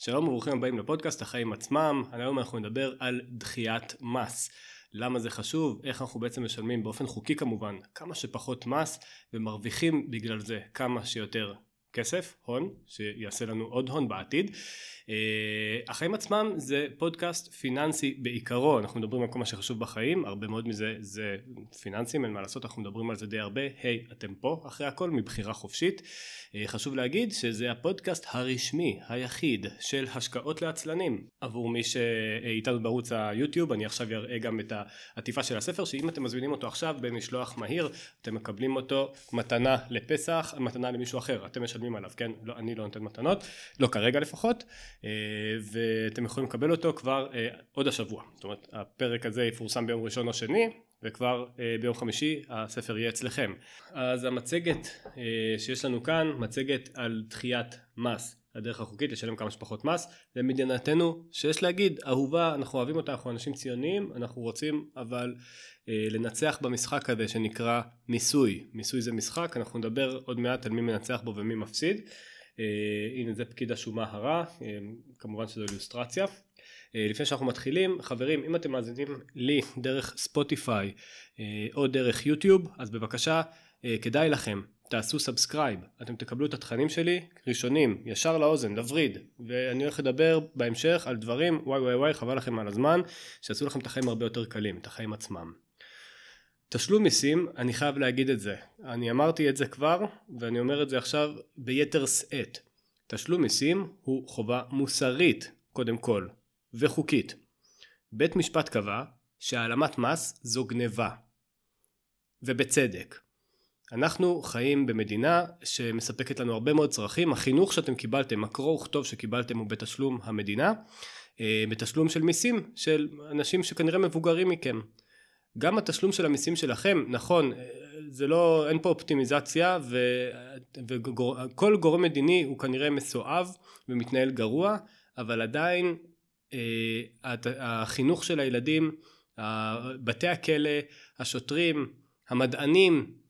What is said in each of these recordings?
שלום וברוכים הבאים לפודקאסט החיים עצמם, היום אנחנו נדבר על דחיית מס. למה זה חשוב, איך אנחנו בעצם משלמים באופן חוקי כמובן כמה שפחות מס ומרוויחים בגלל זה כמה שיותר כסף, הון, שיעשה לנו עוד הון בעתיד. אה, החיים עצמם זה פודקאסט פיננסי בעיקרו, אנחנו מדברים על כל מה שחשוב בחיים, הרבה מאוד מזה זה פיננסים, אין מה לעשות, אנחנו מדברים על זה די הרבה, היי, hey, אתם פה אחרי הכל מבחירה חופשית. אה, חשוב להגיד שזה הפודקאסט הרשמי היחיד של השקעות לעצלנים עבור מי שאיתנו בערוץ היוטיוב, אני עכשיו אראה גם את העטיפה של הספר, שאם אתם מזמינים אותו עכשיו במשלוח מהיר, אתם מקבלים אותו מתנה לפסח, מתנה למישהו אחר, אתם משלמים עליו, כן? לא, אני לא נותן מתנות, לא כרגע לפחות. אה, ואתם יכולים לקבל אותו כבר אה, עוד השבוע זאת אומרת הפרק הזה יפורסם ביום ראשון או שני וכבר אה, ביום חמישי הספר יהיה אצלכם אז המצגת שיש לנו כאן מצגת על דחיית מס הדרך החוקית לשלם כמה שפחות מס למדינתנו שיש להגיד אהובה אנחנו אוהבים אותה אנחנו אנשים ציוניים אנחנו רוצים אבל לנצח במשחק הזה שנקרא מיסוי מיסוי זה משחק אנחנו נדבר עוד מעט על מי מנצח בו ומי מפסיד אה, הנה זה פקיד השומה הרע, אה, כמובן שזו אילוסטרציה. אה, לפני שאנחנו מתחילים, חברים, אם אתם מאזינים לי דרך ספוטיפיי או דרך יוטיוב, אז בבקשה, כדאי לכם, תעשו subscribe, אתם תקבלו את התכנים שלי ראשונים, ישר לאוזן, לווריד, ואני הולך לדבר בהמשך על דברים, וואי וואי וואי, חבל לכם על הזמן, שיעשו לכם את החיים הרבה יותר קלים, את החיים עצמם. תשלום מיסים, אני חייב להגיד את זה. אני אמרתי את זה כבר, ואני אומר את זה עכשיו ביתר שאת. תשלום מיסים הוא חובה מוסרית, קודם כל, וחוקית. בית משפט קבע שהעלמת מס זו גניבה. ובצדק. אנחנו חיים במדינה שמספקת לנו הרבה מאוד צרכים, החינוך שאתם קיבלתם, הקרוא וכתוב שקיבלתם הוא בתשלום המדינה, אה, בתשלום של מיסים של אנשים שכנראה מבוגרים מכם. גם התשלום של המיסים שלכם, נכון, זה לא, אין פה אופטימיזציה וכל גורם מדיני הוא כנראה מסואב ומתנהל גרוע, אבל עדיין אה, החינוך של הילדים, בתי הכלא, השוטרים, המדענים, אה,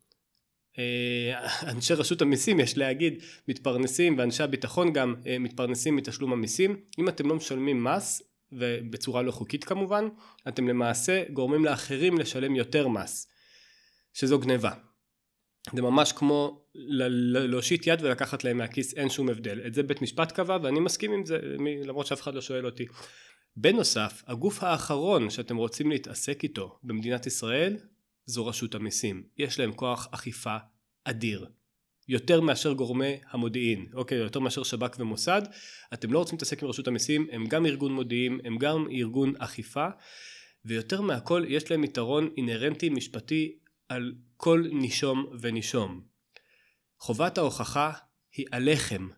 אנשי רשות המיסים יש להגיד מתפרנסים ואנשי הביטחון גם אה, מתפרנסים מתשלום המיסים אם אתם לא משלמים מס ובצורה לא חוקית כמובן, אתם למעשה גורמים לאחרים לשלם יותר מס, שזו גניבה. זה ממש כמו להושיט יד ולקחת להם מהכיס, אין שום הבדל. את זה בית משפט קבע ואני מסכים עם זה, למרות שאף אחד לא שואל אותי. בנוסף, הגוף האחרון שאתם רוצים להתעסק איתו במדינת ישראל זו רשות המיסים. יש להם כוח אכיפה אדיר. יותר מאשר גורמי המודיעין, אוקיי, יותר מאשר שב"כ ומוסד, אתם לא רוצים להתעסק עם רשות המיסים, הם גם ארגון מודיעין, הם גם ארגון אכיפה, ויותר מהכל יש להם יתרון אינהרנטי משפטי על כל נישום ונישום. חובת ההוכחה היא עליכם,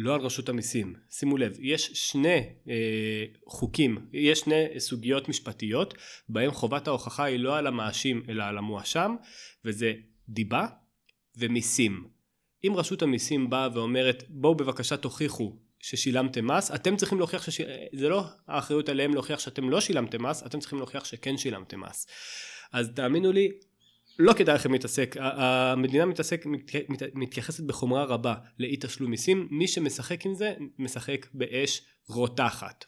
לא על רשות המיסים. שימו לב, יש שני אה, חוקים, יש שני סוגיות משפטיות, בהם חובת ההוכחה היא לא על המאשים אלא על המואשם, וזה דיבה ומיסים. אם רשות המיסים באה ואומרת בואו בבקשה תוכיחו ששילמתם מס, אתם צריכים להוכיח שש... זה לא האחריות עליהם להוכיח שאתם לא שילמתם מס, אתם צריכים להוכיח שכן שילמתם מס. אז תאמינו לי, לא כדאי לכם להתעסק, המדינה מתעסק, מתייחסת בחומרה רבה לאי תשלום מיסים, מי שמשחק עם זה, משחק באש רותחת.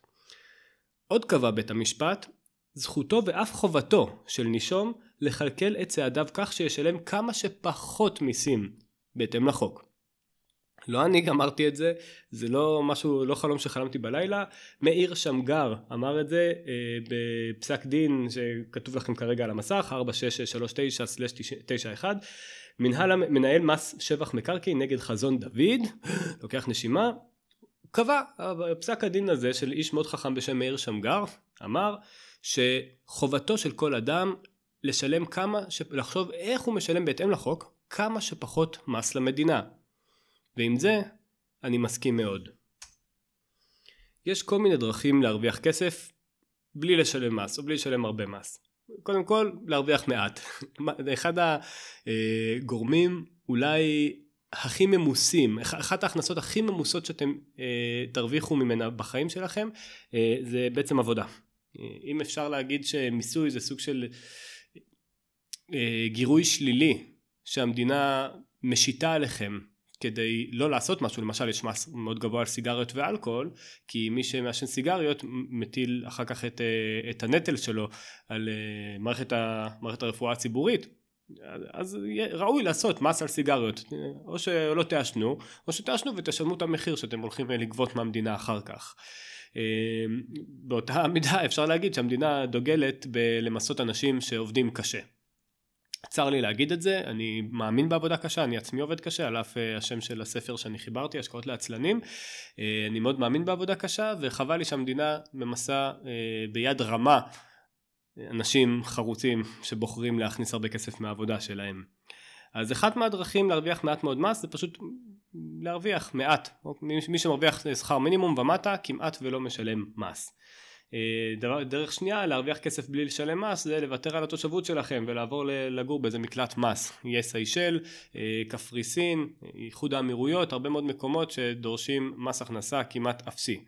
עוד קבע בית המשפט, זכותו ואף חובתו של נישום לכלכל את צעדיו כך שישלם כמה שפחות מיסים בהתאם לחוק. לא אני גמרתי את זה, זה לא משהו, לא חלום שחלמתי בלילה, מאיר שמגר אמר את זה אה, בפסק דין שכתוב לכם כרגע על המסך, 4639/91, מנהל, מנהל מס שבח מקרקעין נגד חזון דוד, לוקח נשימה, קבע, פסק הדין הזה של איש מאוד חכם בשם מאיר שמגר, אמר שחובתו של כל אדם לשלם כמה, לחשוב איך הוא משלם בהתאם לחוק, כמה שפחות מס למדינה. ועם זה אני מסכים מאוד. יש כל מיני דרכים להרוויח כסף בלי לשלם מס או בלי לשלם הרבה מס. קודם כל להרוויח מעט. אחד הגורמים אולי הכי ממוסים, אחת ההכנסות הכי ממוסות שאתם אה, תרוויחו ממנה בחיים שלכם אה, זה בעצם עבודה. אה, אם אפשר להגיד שמיסוי זה סוג של גירוי שלילי שהמדינה משיתה עליכם כדי לא לעשות משהו, למשל יש מס מאוד גבוה על סיגריות ואלכוהול, כי מי שמעשן סיגריות מטיל אחר כך את, אה, את הנטל שלו על אה, מערכת, ה, מערכת הרפואה הציבורית, אז ראוי לעשות מס על סיגריות, או שלא תעשנו, או שתעשנו ותשלמו את המחיר שאתם הולכים לגבות מהמדינה אחר כך. באותה מידה אפשר להגיד שהמדינה דוגלת בלמסות אנשים שעובדים קשה. צר לי להגיד את זה, אני מאמין בעבודה קשה, אני עצמי עובד קשה, על אף אה, השם של הספר שאני חיברתי, השקעות לעצלנים. אה, אני מאוד מאמין בעבודה קשה, וחבל לי שהמדינה ממסה אה, ביד רמה אנשים חרוצים שבוחרים להכניס הרבה כסף מהעבודה שלהם. אז אחת מהדרכים להרוויח מעט מאוד מס זה פשוט להרוויח מעט. מי שמרוויח שכר מינימום ומטה כמעט ולא משלם מס. אה, דבר, דרך שנייה להרוויח כסף בלי לשלם מס זה לוותר על התושבות שלכם ולעבור לגור באיזה מקלט מס. יהיה סיישל, אה, קפריסין, איחוד האמירויות, הרבה מאוד מקומות שדורשים מס הכנסה כמעט אפסי.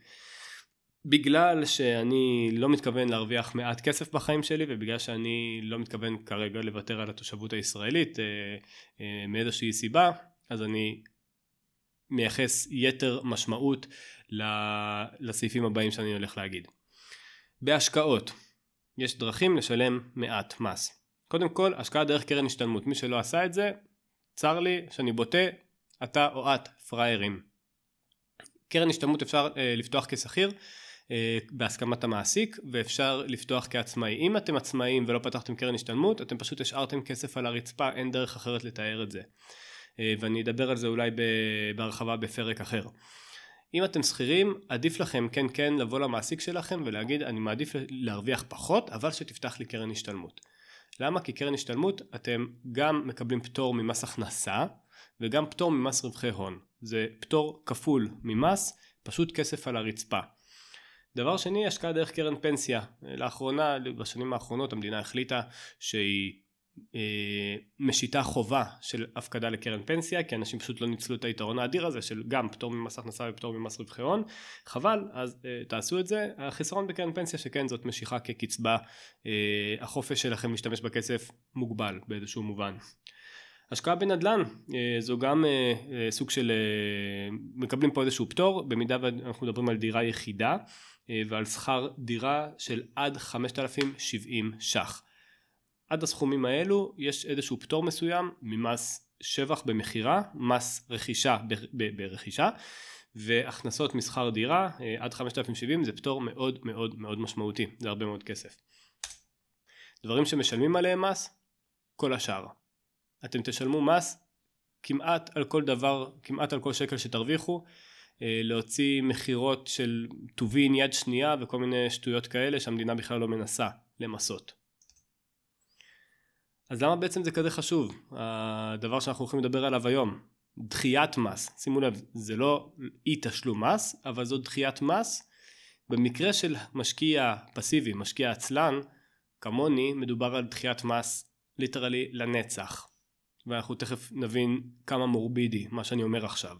בגלל שאני לא מתכוון להרוויח מעט כסף בחיים שלי ובגלל שאני לא מתכוון כרגע לוותר על התושבות הישראלית אה, מאיזושהי סיבה אז אני מייחס יתר משמעות לסעיפים הבאים שאני הולך להגיד. בהשקעות יש דרכים לשלם מעט מס. קודם כל השקעה דרך קרן השתלמות מי שלא עשה את זה צר לי שאני בוטה אתה או את פראיירים. קרן השתלמות אפשר אה, לפתוח כשכיר אה, בהסכמת המעסיק ואפשר לפתוח כעצמאי. אם אתם עצמאים ולא פתחתם קרן השתלמות אתם פשוט השארתם כסף על הרצפה אין דרך אחרת לתאר את זה. אה, ואני אדבר על זה אולי בהרחבה בפרק אחר. אם אתם שכירים עדיף לכם כן כן לבוא למעסיק שלכם ולהגיד אני מעדיף להרוויח פחות אבל שתפתח לי קרן השתלמות. למה? כי קרן השתלמות אתם גם מקבלים פטור ממס הכנסה וגם פטור ממס רווחי הון. זה פטור כפול ממס, פשוט כסף על הרצפה. דבר שני, השקעה דרך קרן פנסיה. לאחרונה, בשנים האחרונות המדינה החליטה שהיא משיתה חובה של הפקדה לקרן פנסיה כי אנשים פשוט לא ניצלו את היתרון האדיר הזה של גם פטור ממס הכנסה ופטור ממס רווחי הון. חבל אז אה, תעשו את זה. החיסרון בקרן פנסיה שכן זאת משיכה כקצבה אה, החופש שלכם להשתמש בכסף מוגבל באיזשהו מובן. השקעה בנדל"ן זו גם סוג של מקבלים פה איזשהו פטור במידה ואנחנו מדברים על דירה יחידה ועל שכר דירה של עד 5,070 ש"ח עד הסכומים האלו יש איזשהו פטור מסוים ממס שבח במכירה, מס רכישה ברכישה והכנסות מסחר דירה אה, עד 5,070 זה פטור מאוד מאוד מאוד משמעותי, זה הרבה מאוד כסף. דברים שמשלמים עליהם מס, כל השאר. אתם תשלמו מס כמעט על כל דבר, כמעט על כל שקל שתרוויחו, אה, להוציא מכירות של טובין יד שנייה וכל מיני שטויות כאלה שהמדינה בכלל לא מנסה למסות. אז למה בעצם זה כזה חשוב? הדבר שאנחנו הולכים לדבר עליו היום, דחיית מס. שימו לב, זה לא אי תשלום מס, אבל זו דחיית מס. במקרה של משקיע פסיבי, משקיע עצלן, כמוני, מדובר על דחיית מס ליטרלי לנצח. ואנחנו תכף נבין כמה מורבידי מה שאני אומר עכשיו.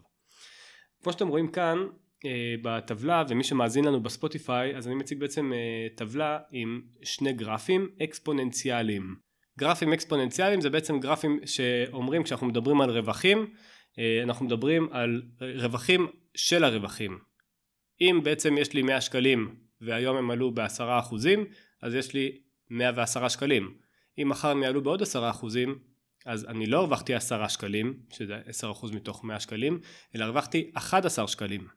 כמו שאתם רואים כאן אה, בטבלה ומי שמאזין לנו בספוטיפיי אז אני מציג בעצם אה, טבלה עם שני גרפים אקספוננציאליים גרפים אקספוננציאליים זה בעצם גרפים שאומרים כשאנחנו מדברים על רווחים אה, אנחנו מדברים על רווחים של הרווחים. אם בעצם יש לי 100 שקלים והיום הם עלו בעשרה אחוזים אז יש לי 110 שקלים. אם מחר הם יעלו בעוד עשרה אחוזים אז אני לא הרווחתי 10 שקלים שזה 10% מתוך 100 שקלים אלא הרווחתי 11 שקלים.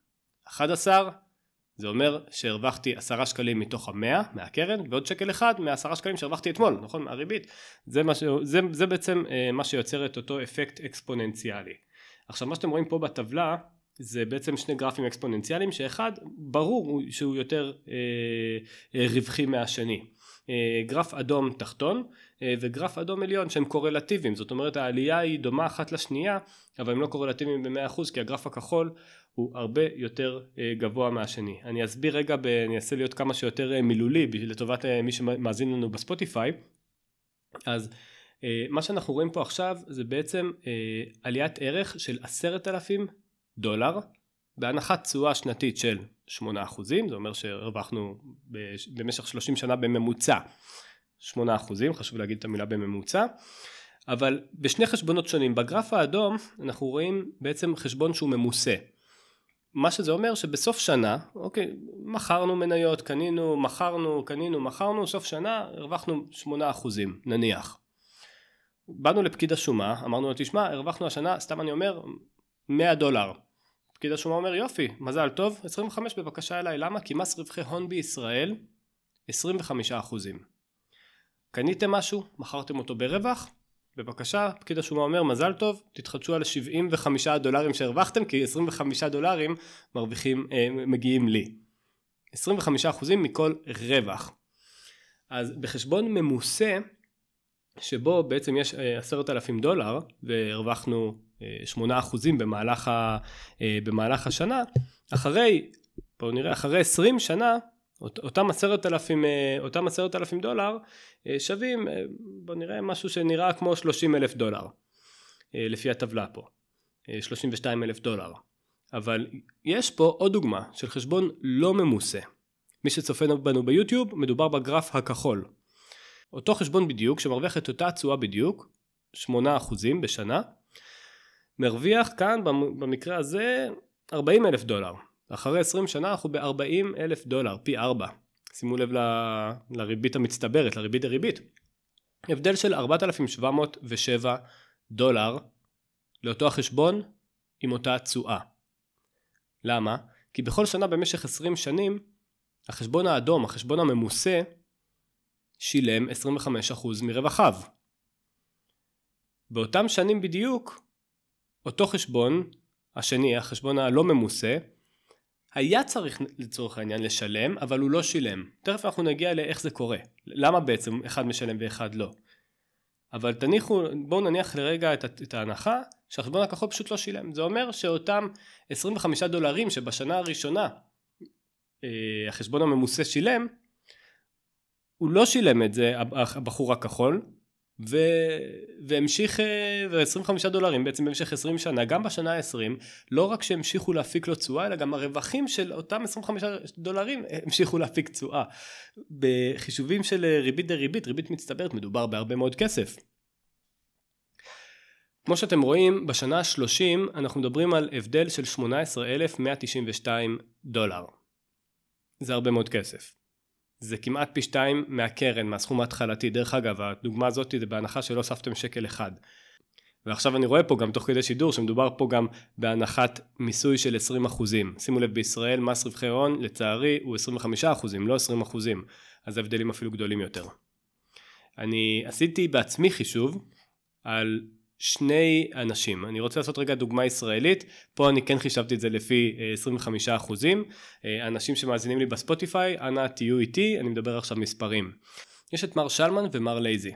11 זה אומר שהרווחתי עשרה שקלים מתוך המאה מהקרן ועוד שקל אחד מהעשרה שקלים שהרווחתי אתמול נכון? מהריבית זה, ש... זה, זה בעצם אה, מה שיוצר את אותו אפקט אקספוננציאלי. עכשיו מה שאתם רואים פה בטבלה זה בעצם שני גרפים אקספוננציאליים שאחד ברור שהוא יותר אה, אה, רווחי מהשני. אה, גרף אדום תחתון וגרף אדום עליון שהם קורלטיביים זאת אומרת העלייה היא דומה אחת לשנייה אבל הם לא קורלטיביים ב-100% כי הגרף הכחול הוא הרבה יותר אה, גבוה מהשני. אני אסביר רגע, ב, אני אנסה להיות כמה שיותר אה, מילולי לטובת אה, מי שמאזין לנו בספוטיפיי. אז מה שאנחנו רואים פה עכשיו זה בעצם עליית ערך של עשרת אלפים דולר בהנחת תשואה שנתית של 8% זה אומר שהרווחנו במשך 30 שנה בממוצע 8% חשוב להגיד את המילה בממוצע אבל בשני חשבונות שונים. בגרף האדום אנחנו רואים בעצם חשבון שהוא ממוסה. מה שזה אומר שבסוף שנה, אוקיי, מכרנו מניות, קנינו, מכרנו, קנינו, מכרנו, סוף שנה הרווחנו 8% נניח. באנו לפקיד השומה, אמרנו לו תשמע, הרווחנו השנה, סתם אני אומר, 100 דולר. פקיד השומה אומר יופי, מזל טוב, 25 בבקשה אליי, למה? כי מס רווחי הון בישראל 25 קניתם משהו, מכרתם אותו ברווח, בבקשה, פקיד השומה אומר מזל טוב, תתחדשו על 75 דולרים שהרווחתם כי 25 דולרים מרוויחים, אה, מגיעים לי. 25 אחוזים מכל רווח. אז בחשבון ממוסה, שבו בעצם יש אה, עשרת אלפים דולר והרווחנו אה, שמונה אחוזים במהלך, ה, אה, במהלך השנה, אחרי, בואו נראה, אחרי 20 שנה אותם עשרת אלפים, אה, אותם עשרת אלפים דולר אה, שווים, אה, בוא נראה משהו שנראה כמו שלושים אלף דולר לפי הטבלה פה, שלושים ושתיים אלף דולר. אבל יש פה עוד דוגמה של חשבון לא ממוסה. מי שצופה בנו ביוטיוב מדובר בגרף הכחול. אותו חשבון בדיוק שמרוויח את אותה תשואה בדיוק, 8% בשנה, מרוויח כאן במקרה הזה 40 אלף דולר. אחרי 20 שנה אנחנו ב-40 אלף דולר, פי 4. שימו לב ל... לריבית המצטברת, לריבית דריבית. הבדל של 4,707 דולר לאותו החשבון עם אותה תשואה. למה? כי בכל שנה במשך 20 שנים החשבון האדום, החשבון הממוסה, שילם 25% מרווחיו. באותם שנים בדיוק, אותו חשבון, השני, החשבון הלא ממוסה, היה צריך לצורך העניין לשלם, אבל הוא לא שילם. תכף אנחנו נגיע לאיך זה קורה. למה בעצם אחד משלם ואחד לא. אבל תניחו, בואו נניח לרגע את, את ההנחה שהחשבון הכחול פשוט לא שילם. זה אומר שאותם 25 דולרים שבשנה הראשונה אה, החשבון הממוסה שילם, הוא לא שילם את זה, הבחור הכחול, ו... והמשיך, אה, ו-25 דולרים בעצם במשך 20 שנה, גם בשנה ה-20, לא רק שהמשיכו להפיק לו תשואה, אלא גם הרווחים של אותם 25 דולרים המשיכו להפיק תשואה. בחישובים של אה, ריבית דריבית, ריבית מצטברת, מדובר בהרבה מאוד כסף. כמו שאתם רואים, בשנה ה-30 אנחנו מדברים על הבדל של 18,192 דולר. זה הרבה מאוד כסף. זה כמעט פי שתיים מהקרן, מהסכום ההתחלתי. דרך אגב, הדוגמה הזאת זה בהנחה שלא הוספתם שקל אחד. ועכשיו אני רואה פה גם תוך כדי שידור שמדובר פה גם בהנחת מיסוי של 20%. שימו לב בישראל מס רווחי הון לצערי הוא 25%, לא 20%, אז ההבדלים אפילו גדולים יותר. אני עשיתי בעצמי חישוב על שני אנשים. אני רוצה לעשות רגע דוגמה ישראלית, פה אני כן חישבתי את זה לפי 25 אה, אחוזים. אה, אנשים שמאזינים לי בספוטיפיי, אנא תהיו איתי, אני מדבר עכשיו מספרים. יש את מר שלמן ומר לייזי.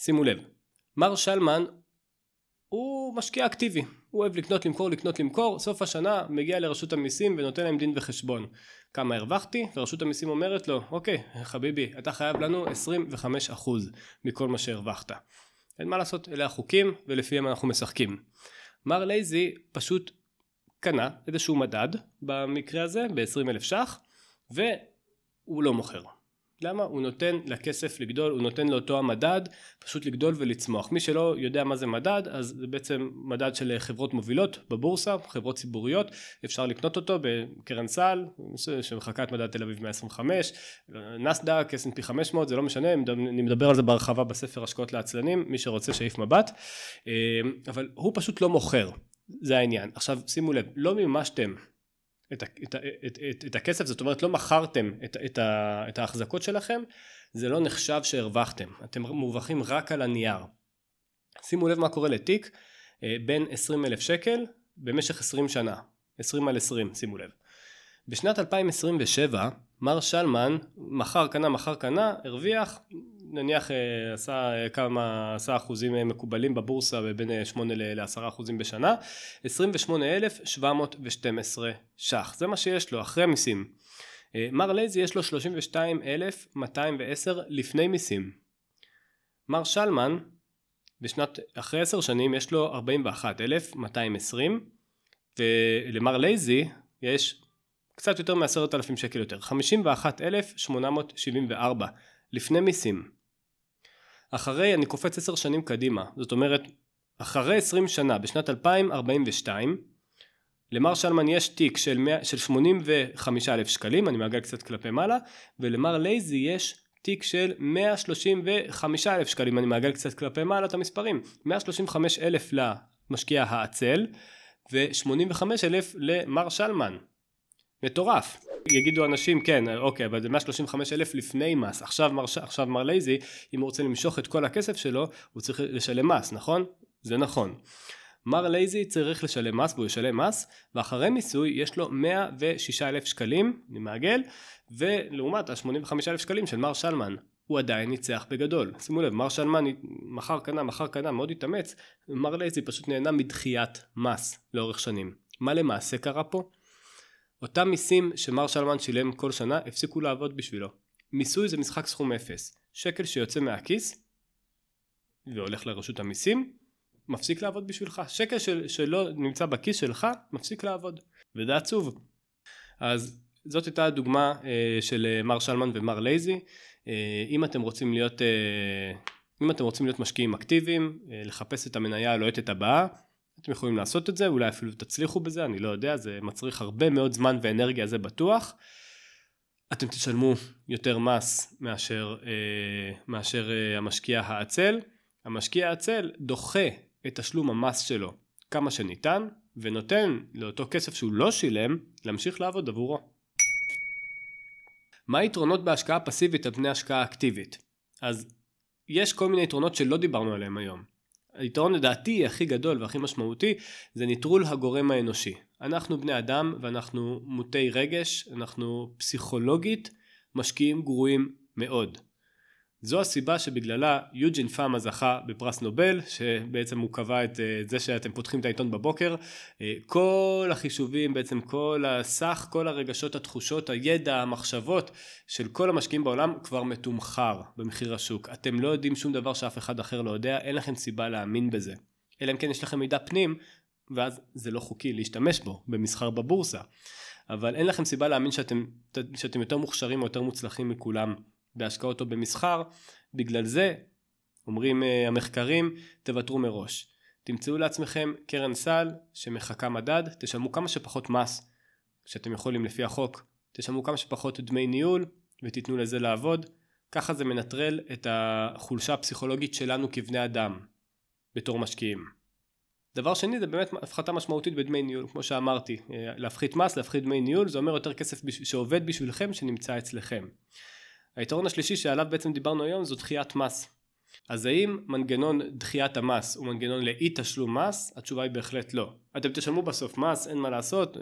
שימו לב, מר שלמן הוא משקיע אקטיבי, הוא אוהב לקנות למכור לקנות למכור, סוף השנה מגיע לרשות המיסים ונותן להם דין וחשבון. כמה הרווחתי, ורשות המיסים אומרת לו, אוקיי חביבי, אתה חייב לנו 25% מכל מה שהרווחת. אין מה לעשות, אלה החוקים ולפיהם אנחנו משחקים. מר לייזי פשוט קנה איזשהו מדד, במקרה הזה ב-20 אלף ש"ח, והוא לא מוכר. למה? הוא נותן לכסף לגדול, הוא נותן לאותו המדד פשוט לגדול ולצמוח. מי שלא יודע מה זה מדד, אז זה בעצם מדד של חברות מובילות בבורסה, חברות ציבוריות, אפשר לקנות אותו בקרן סל, שמחקה את מדד תל אביב 125, נסדק, S&P 500, זה לא משנה, אני מדבר על זה בהרחבה בספר השקעות לעצלנים, מי שרוצה שיעיף מבט, אה, אבל הוא פשוט לא מוכר, זה העניין. עכשיו שימו לב, לא מימשתם את, את, את, את, את הכסף, זאת אומרת לא מכרתם את, את, את ההחזקות שלכם, זה לא נחשב שהרווחתם, אתם מורווחים רק על הנייר. שימו לב מה קורה לתיק אה, בין 20 אלף שקל במשך 20 שנה, 20 על 20 שימו לב. בשנת 2027 מר שלמן מכר קנה מכר קנה הרוויח נניח אה, עשה אה, כמה עשה אחוזים אה, מקובלים בבורסה בין 8 ל-10 אחוזים בשנה 28,712 ש"ח. זה מה שיש לו אחרי מיסים מר לייזי יש לו 32,210 לפני מיסים. מר שלמן בשנת אחרי 10 שנים יש לו 41,220 ולמר לייזי יש קצת יותר מ-10,000 שקל יותר 51,874 לפני מיסים אחרי, אני קופץ עשר שנים קדימה, זאת אומרת, אחרי עשרים שנה, בשנת 2042, למר שלמן יש תיק של, 100, של 85 אלף שקלים, אני מעגל קצת כלפי מעלה, ולמר lazy יש תיק של 135 אלף שקלים, אני מעגל קצת כלפי מעלה את המספרים, 135 אלף למשקיע העצל, ו-85 אלף למר שלמן. מטורף. יגידו אנשים כן אוקיי אבל זה 135 אלף לפני מס עכשיו מר, עכשיו מר lazy אם הוא רוצה למשוך את כל הכסף שלו הוא צריך לשלם מס נכון? זה נכון. מר lazy צריך לשלם מס והוא ישלם מס ואחרי מיסוי יש לו 106 אלף שקלים אני מעגל ולעומת ה-85 אלף שקלים של מר שלמן הוא עדיין ניצח בגדול שימו לב מר שלמן מכר קנה מכר קנה מאוד התאמץ מר lazy פשוט נהנה מדחיית מס לאורך שנים מה למעשה קרה פה? אותם מיסים שמר שלמן שילם כל שנה הפסיקו לעבוד בשבילו. מיסוי זה משחק סכום אפס. שקל שיוצא מהכיס והולך לרשות המיסים מפסיק לעבוד בשבילך. שקל של, שלא נמצא בכיס שלך מפסיק לעבוד. וזה עצוב. אז זאת הייתה הדוגמה אה, של אה, מר שלמן ומר לייזי. אה, אם אתם רוצים להיות אה, אם אתם רוצים להיות משקיעים אקטיביים, אה, לחפש את המניה הלוהטת הבאה, אתם יכולים לעשות את זה, אולי אפילו תצליחו בזה, אני לא יודע, זה מצריך הרבה מאוד זמן ואנרגיה, זה בטוח. אתם תשלמו יותר מס מאשר, אה, מאשר אה, המשקיע העצל. המשקיע העצל דוחה את תשלום המס שלו כמה שניתן, ונותן לאותו כסף שהוא לא שילם, להמשיך לעבוד עבורו. מה היתרונות בהשקעה פסיבית על פני השקעה אקטיבית? אז יש כל מיני יתרונות שלא דיברנו עליהם היום. היתרון לדעתי הכי גדול והכי משמעותי זה ניטרול הגורם האנושי. אנחנו בני אדם ואנחנו מוטי רגש, אנחנו פסיכולוגית משקיעים גרועים מאוד. זו הסיבה שבגללה יוג'ין פאמה זכה בפרס נובל, שבעצם הוא קבע את אה, זה שאתם פותחים את העיתון בבוקר. אה, כל החישובים, בעצם כל הסך, כל הרגשות, התחושות, הידע, המחשבות של כל המשקיעים בעולם כבר מתומחר במחיר השוק. אתם לא יודעים שום דבר שאף אחד אחר לא יודע, אין לכם סיבה להאמין בזה. אלא אם כן יש לכם מידע פנים, ואז זה לא חוקי להשתמש בו במסחר בבורסה. אבל אין לכם סיבה להאמין שאתם, שאתם יותר מוכשרים או יותר מוצלחים מכולם בהשקעות או במסחר, בגלל זה אומרים uh, המחקרים תוותרו מראש. תמצאו לעצמכם קרן סל שמחכה מדד, תשלמו כמה שפחות מס שאתם יכולים לפי החוק, תשלמו כמה שפחות דמי ניהול ותיתנו לזה לעבוד, ככה זה מנטרל את החולשה הפסיכולוגית שלנו כבני אדם בתור משקיעים. דבר שני זה באמת הפחתה משמעותית בדמי ניהול כמו שאמרתי אה, להפחית מס להפחית דמי ניהול זה אומר יותר כסף שעובד בשבילכם שנמצא אצלכם היתרון השלישי שעליו בעצם דיברנו היום זו דחיית מס. אז האם מנגנון דחיית המס הוא מנגנון לאי תשלום מס? התשובה היא בהחלט לא. אתם תשלמו בסוף מס, אין מה לעשות,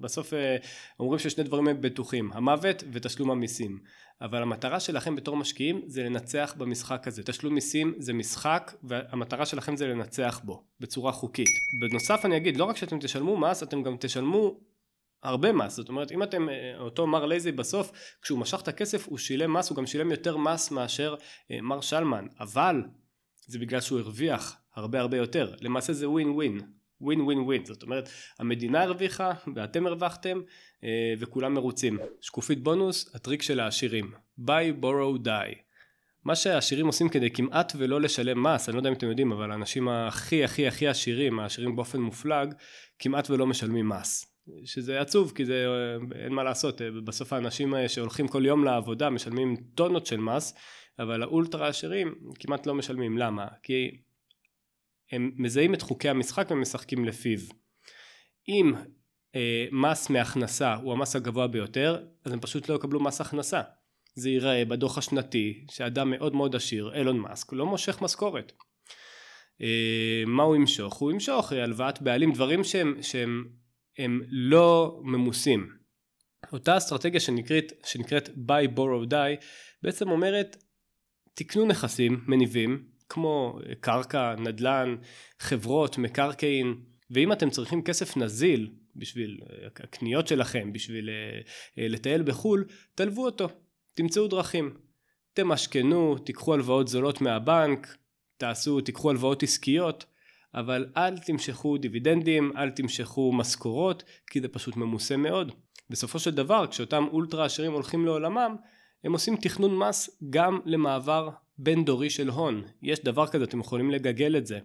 בסוף אה, אומרים ששני דברים הם בטוחים, המוות ותשלום המיסים. אבל המטרה שלכם בתור משקיעים זה לנצח במשחק הזה. תשלום מיסים זה משחק והמטרה שלכם זה לנצח בו בצורה חוקית. בנוסף אני אגיד, לא רק שאתם תשלמו מס, אתם גם תשלמו הרבה מס, זאת אומרת אם אתם, אה, אותו מר lazy בסוף כשהוא משך את הכסף הוא שילם מס, הוא גם שילם יותר מס מאשר אה, מר שלמן, אבל זה בגלל שהוא הרוויח הרבה הרבה יותר, למעשה זה ווין ווין, ווין ווין ווין, זאת אומרת המדינה הרוויחה ואתם הרווחתם אה, וכולם מרוצים. שקופית בונוס, הטריק של העשירים, buy, borrow, die. מה שהעשירים עושים כדי כמעט ולא לשלם מס, אני לא יודע אם אתם יודעים, אבל האנשים הכי הכי הכי עשירים, העשירים באופן מופלג, כמעט ולא משלמים מס. שזה עצוב כי זה אין מה לעשות בסוף האנשים שהולכים כל יום לעבודה משלמים טונות של מס אבל האולטרה עשירים כמעט לא משלמים. למה? כי הם מזהים את חוקי המשחק ומשחקים לפיו. אם אה, מס מהכנסה הוא המס הגבוה ביותר אז הם פשוט לא יקבלו מס הכנסה. זה ייראה בדוח השנתי שאדם מאוד מאוד עשיר אילון מאסק לא מושך משכורת. אה, מה הוא ימשוך? הוא ימשוך הלוואת בעלים דברים שהם, שהם הם לא ממוסים. אותה אסטרטגיה שנקראת, שנקראת buy borrow die בעצם אומרת תקנו נכסים מניבים כמו קרקע, נדל"ן, חברות, מקרקעין ואם אתם צריכים כסף נזיל בשביל הקניות שלכם, בשביל אה, לטייל בחו"ל, תלוו אותו, תמצאו דרכים. תמשכנו, תיקחו הלוואות זולות מהבנק, תעשו, תיקחו הלוואות עסקיות אבל אל תמשכו דיבידנדים, אל תמשכו משכורות, כי זה פשוט ממוסה מאוד. בסופו של דבר, כשאותם אולטרה עשירים הולכים לעולמם, הם עושים תכנון מס גם למעבר בין דורי של הון. יש דבר כזה, אתם יכולים לגגל את זה.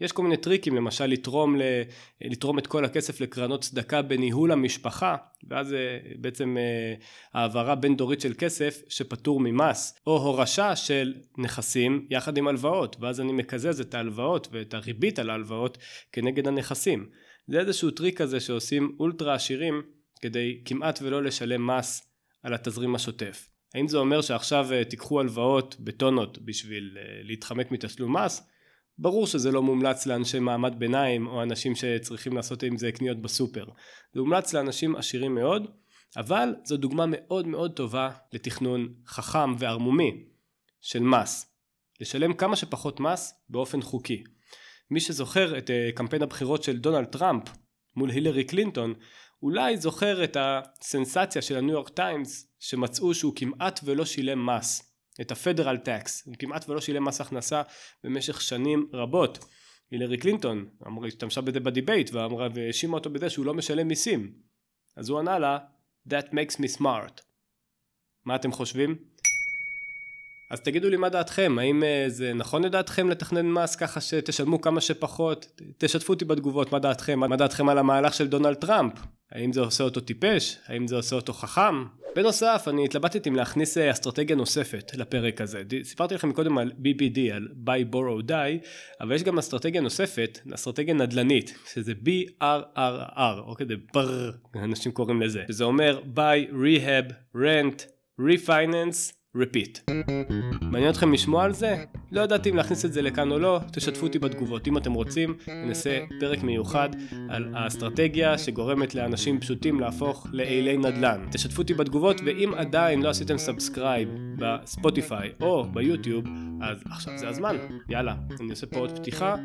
יש כל מיני טריקים, למשל לתרום, ל, לתרום את כל הכסף לקרנות צדקה בניהול המשפחה, ואז אה, בעצם אה, העברה בין דורית של כסף שפטור ממס, או הורשה של נכסים יחד עם הלוואות, ואז אני מקזז את ההלוואות ואת הריבית על ההלוואות כנגד הנכסים. זה איזשהו טריק כזה שעושים אולטרה עשירים כדי כמעט ולא לשלם מס על התזרים השוטף. האם זה אומר שעכשיו אה, תיקחו הלוואות בטונות בשביל להתחמק מתשלום מס? ברור שזה לא מומלץ לאנשי מעמד ביניים או אנשים שצריכים לעשות עם זה קניות בסופר. זה מומלץ לאנשים עשירים מאוד, אבל זו דוגמה מאוד מאוד טובה לתכנון חכם וערמומי של מס. לשלם כמה שפחות מס באופן חוקי. מי שזוכר את אה, קמפיין הבחירות של דונלד טראמפ מול הילרי קלינטון, אולי זוכר את הסנסציה של הניו יורק טיימס שמצאו שהוא כמעט ולא שילם מס. את ה-Federal Tax, הוא כמעט ולא שילם מס הכנסה במשך שנים רבות. הילרי קלינטון אמרה, השתמשה בזה ב debate ואמרה והאשימה אותו בזה שהוא לא משלם מיסים. אז הוא ענה לה, That makes me smart. מה אתם חושבים? אז תגידו לי מה דעתכם, האם אה, זה נכון לדעתכם לתכנן מס ככה שתשלמו כמה שפחות? תשתפו אותי בתגובות, מה דעתכם? מה דעתכם על המהלך של דונלד טראמפ? האם זה עושה אותו טיפש? האם זה עושה אותו חכם? בנוסף, אני התלבטתי אם להכניס אה, אסטרטגיה נוספת לפרק הזה. סיפרתי לכם קודם על BBD, על buy, borrow, die, אבל יש גם אסטרטגיה נוספת, אסטרטגיה נדל"נית, שזה BRRR, אוקיי, זה בר, אנשים קוראים לזה. שזה אומר buy, rehab, rent, refinance, repeat. מעניין אתכם לשמוע על זה? לא ידעתי אם להכניס את זה לכאן או לא, תשתפו אותי בתגובות. אם אתם רוצים, נעשה פרק מיוחד על האסטרטגיה שגורמת לאנשים פשוטים להפוך לאילי נדל"ן. תשתפו אותי בתגובות, ואם עדיין לא עשיתם subscribe בספוטיפיי או ביוטיוב, אז עכשיו זה הזמן. יאללה, אני עושה פה עוד פתיחה,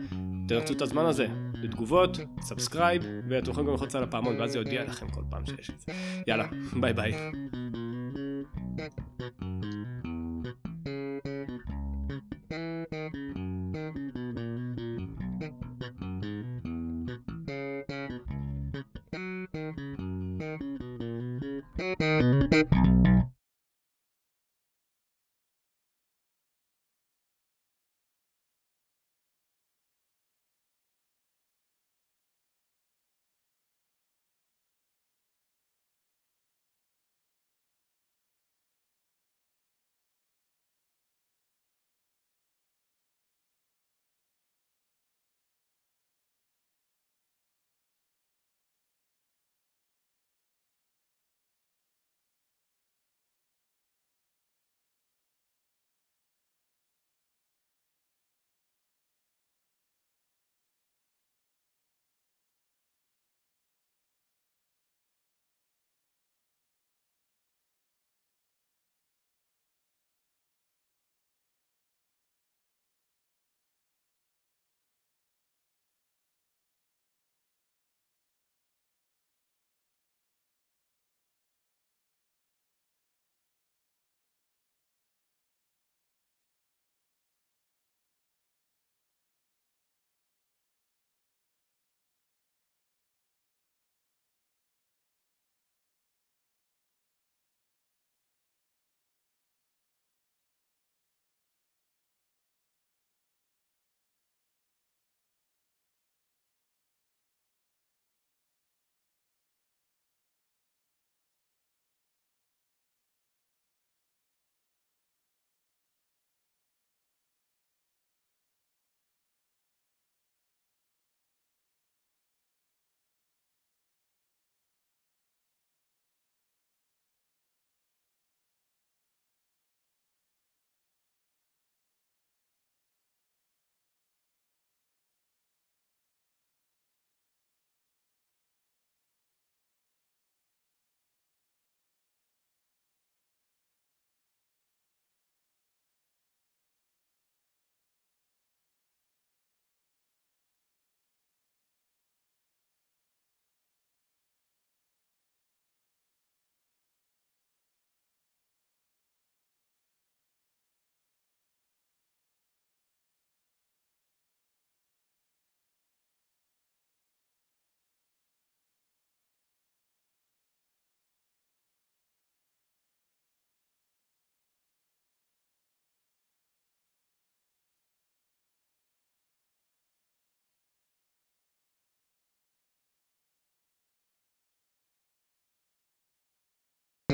תנצלו את הזמן הזה לתגובות, subscribe, ואתם יכולים גם ללחוץ על הפעמון, ואז זה יודיע לכם כל פעם שיש את זה. יאללה, ביי ביי. Thank you.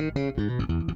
Mm-hmm.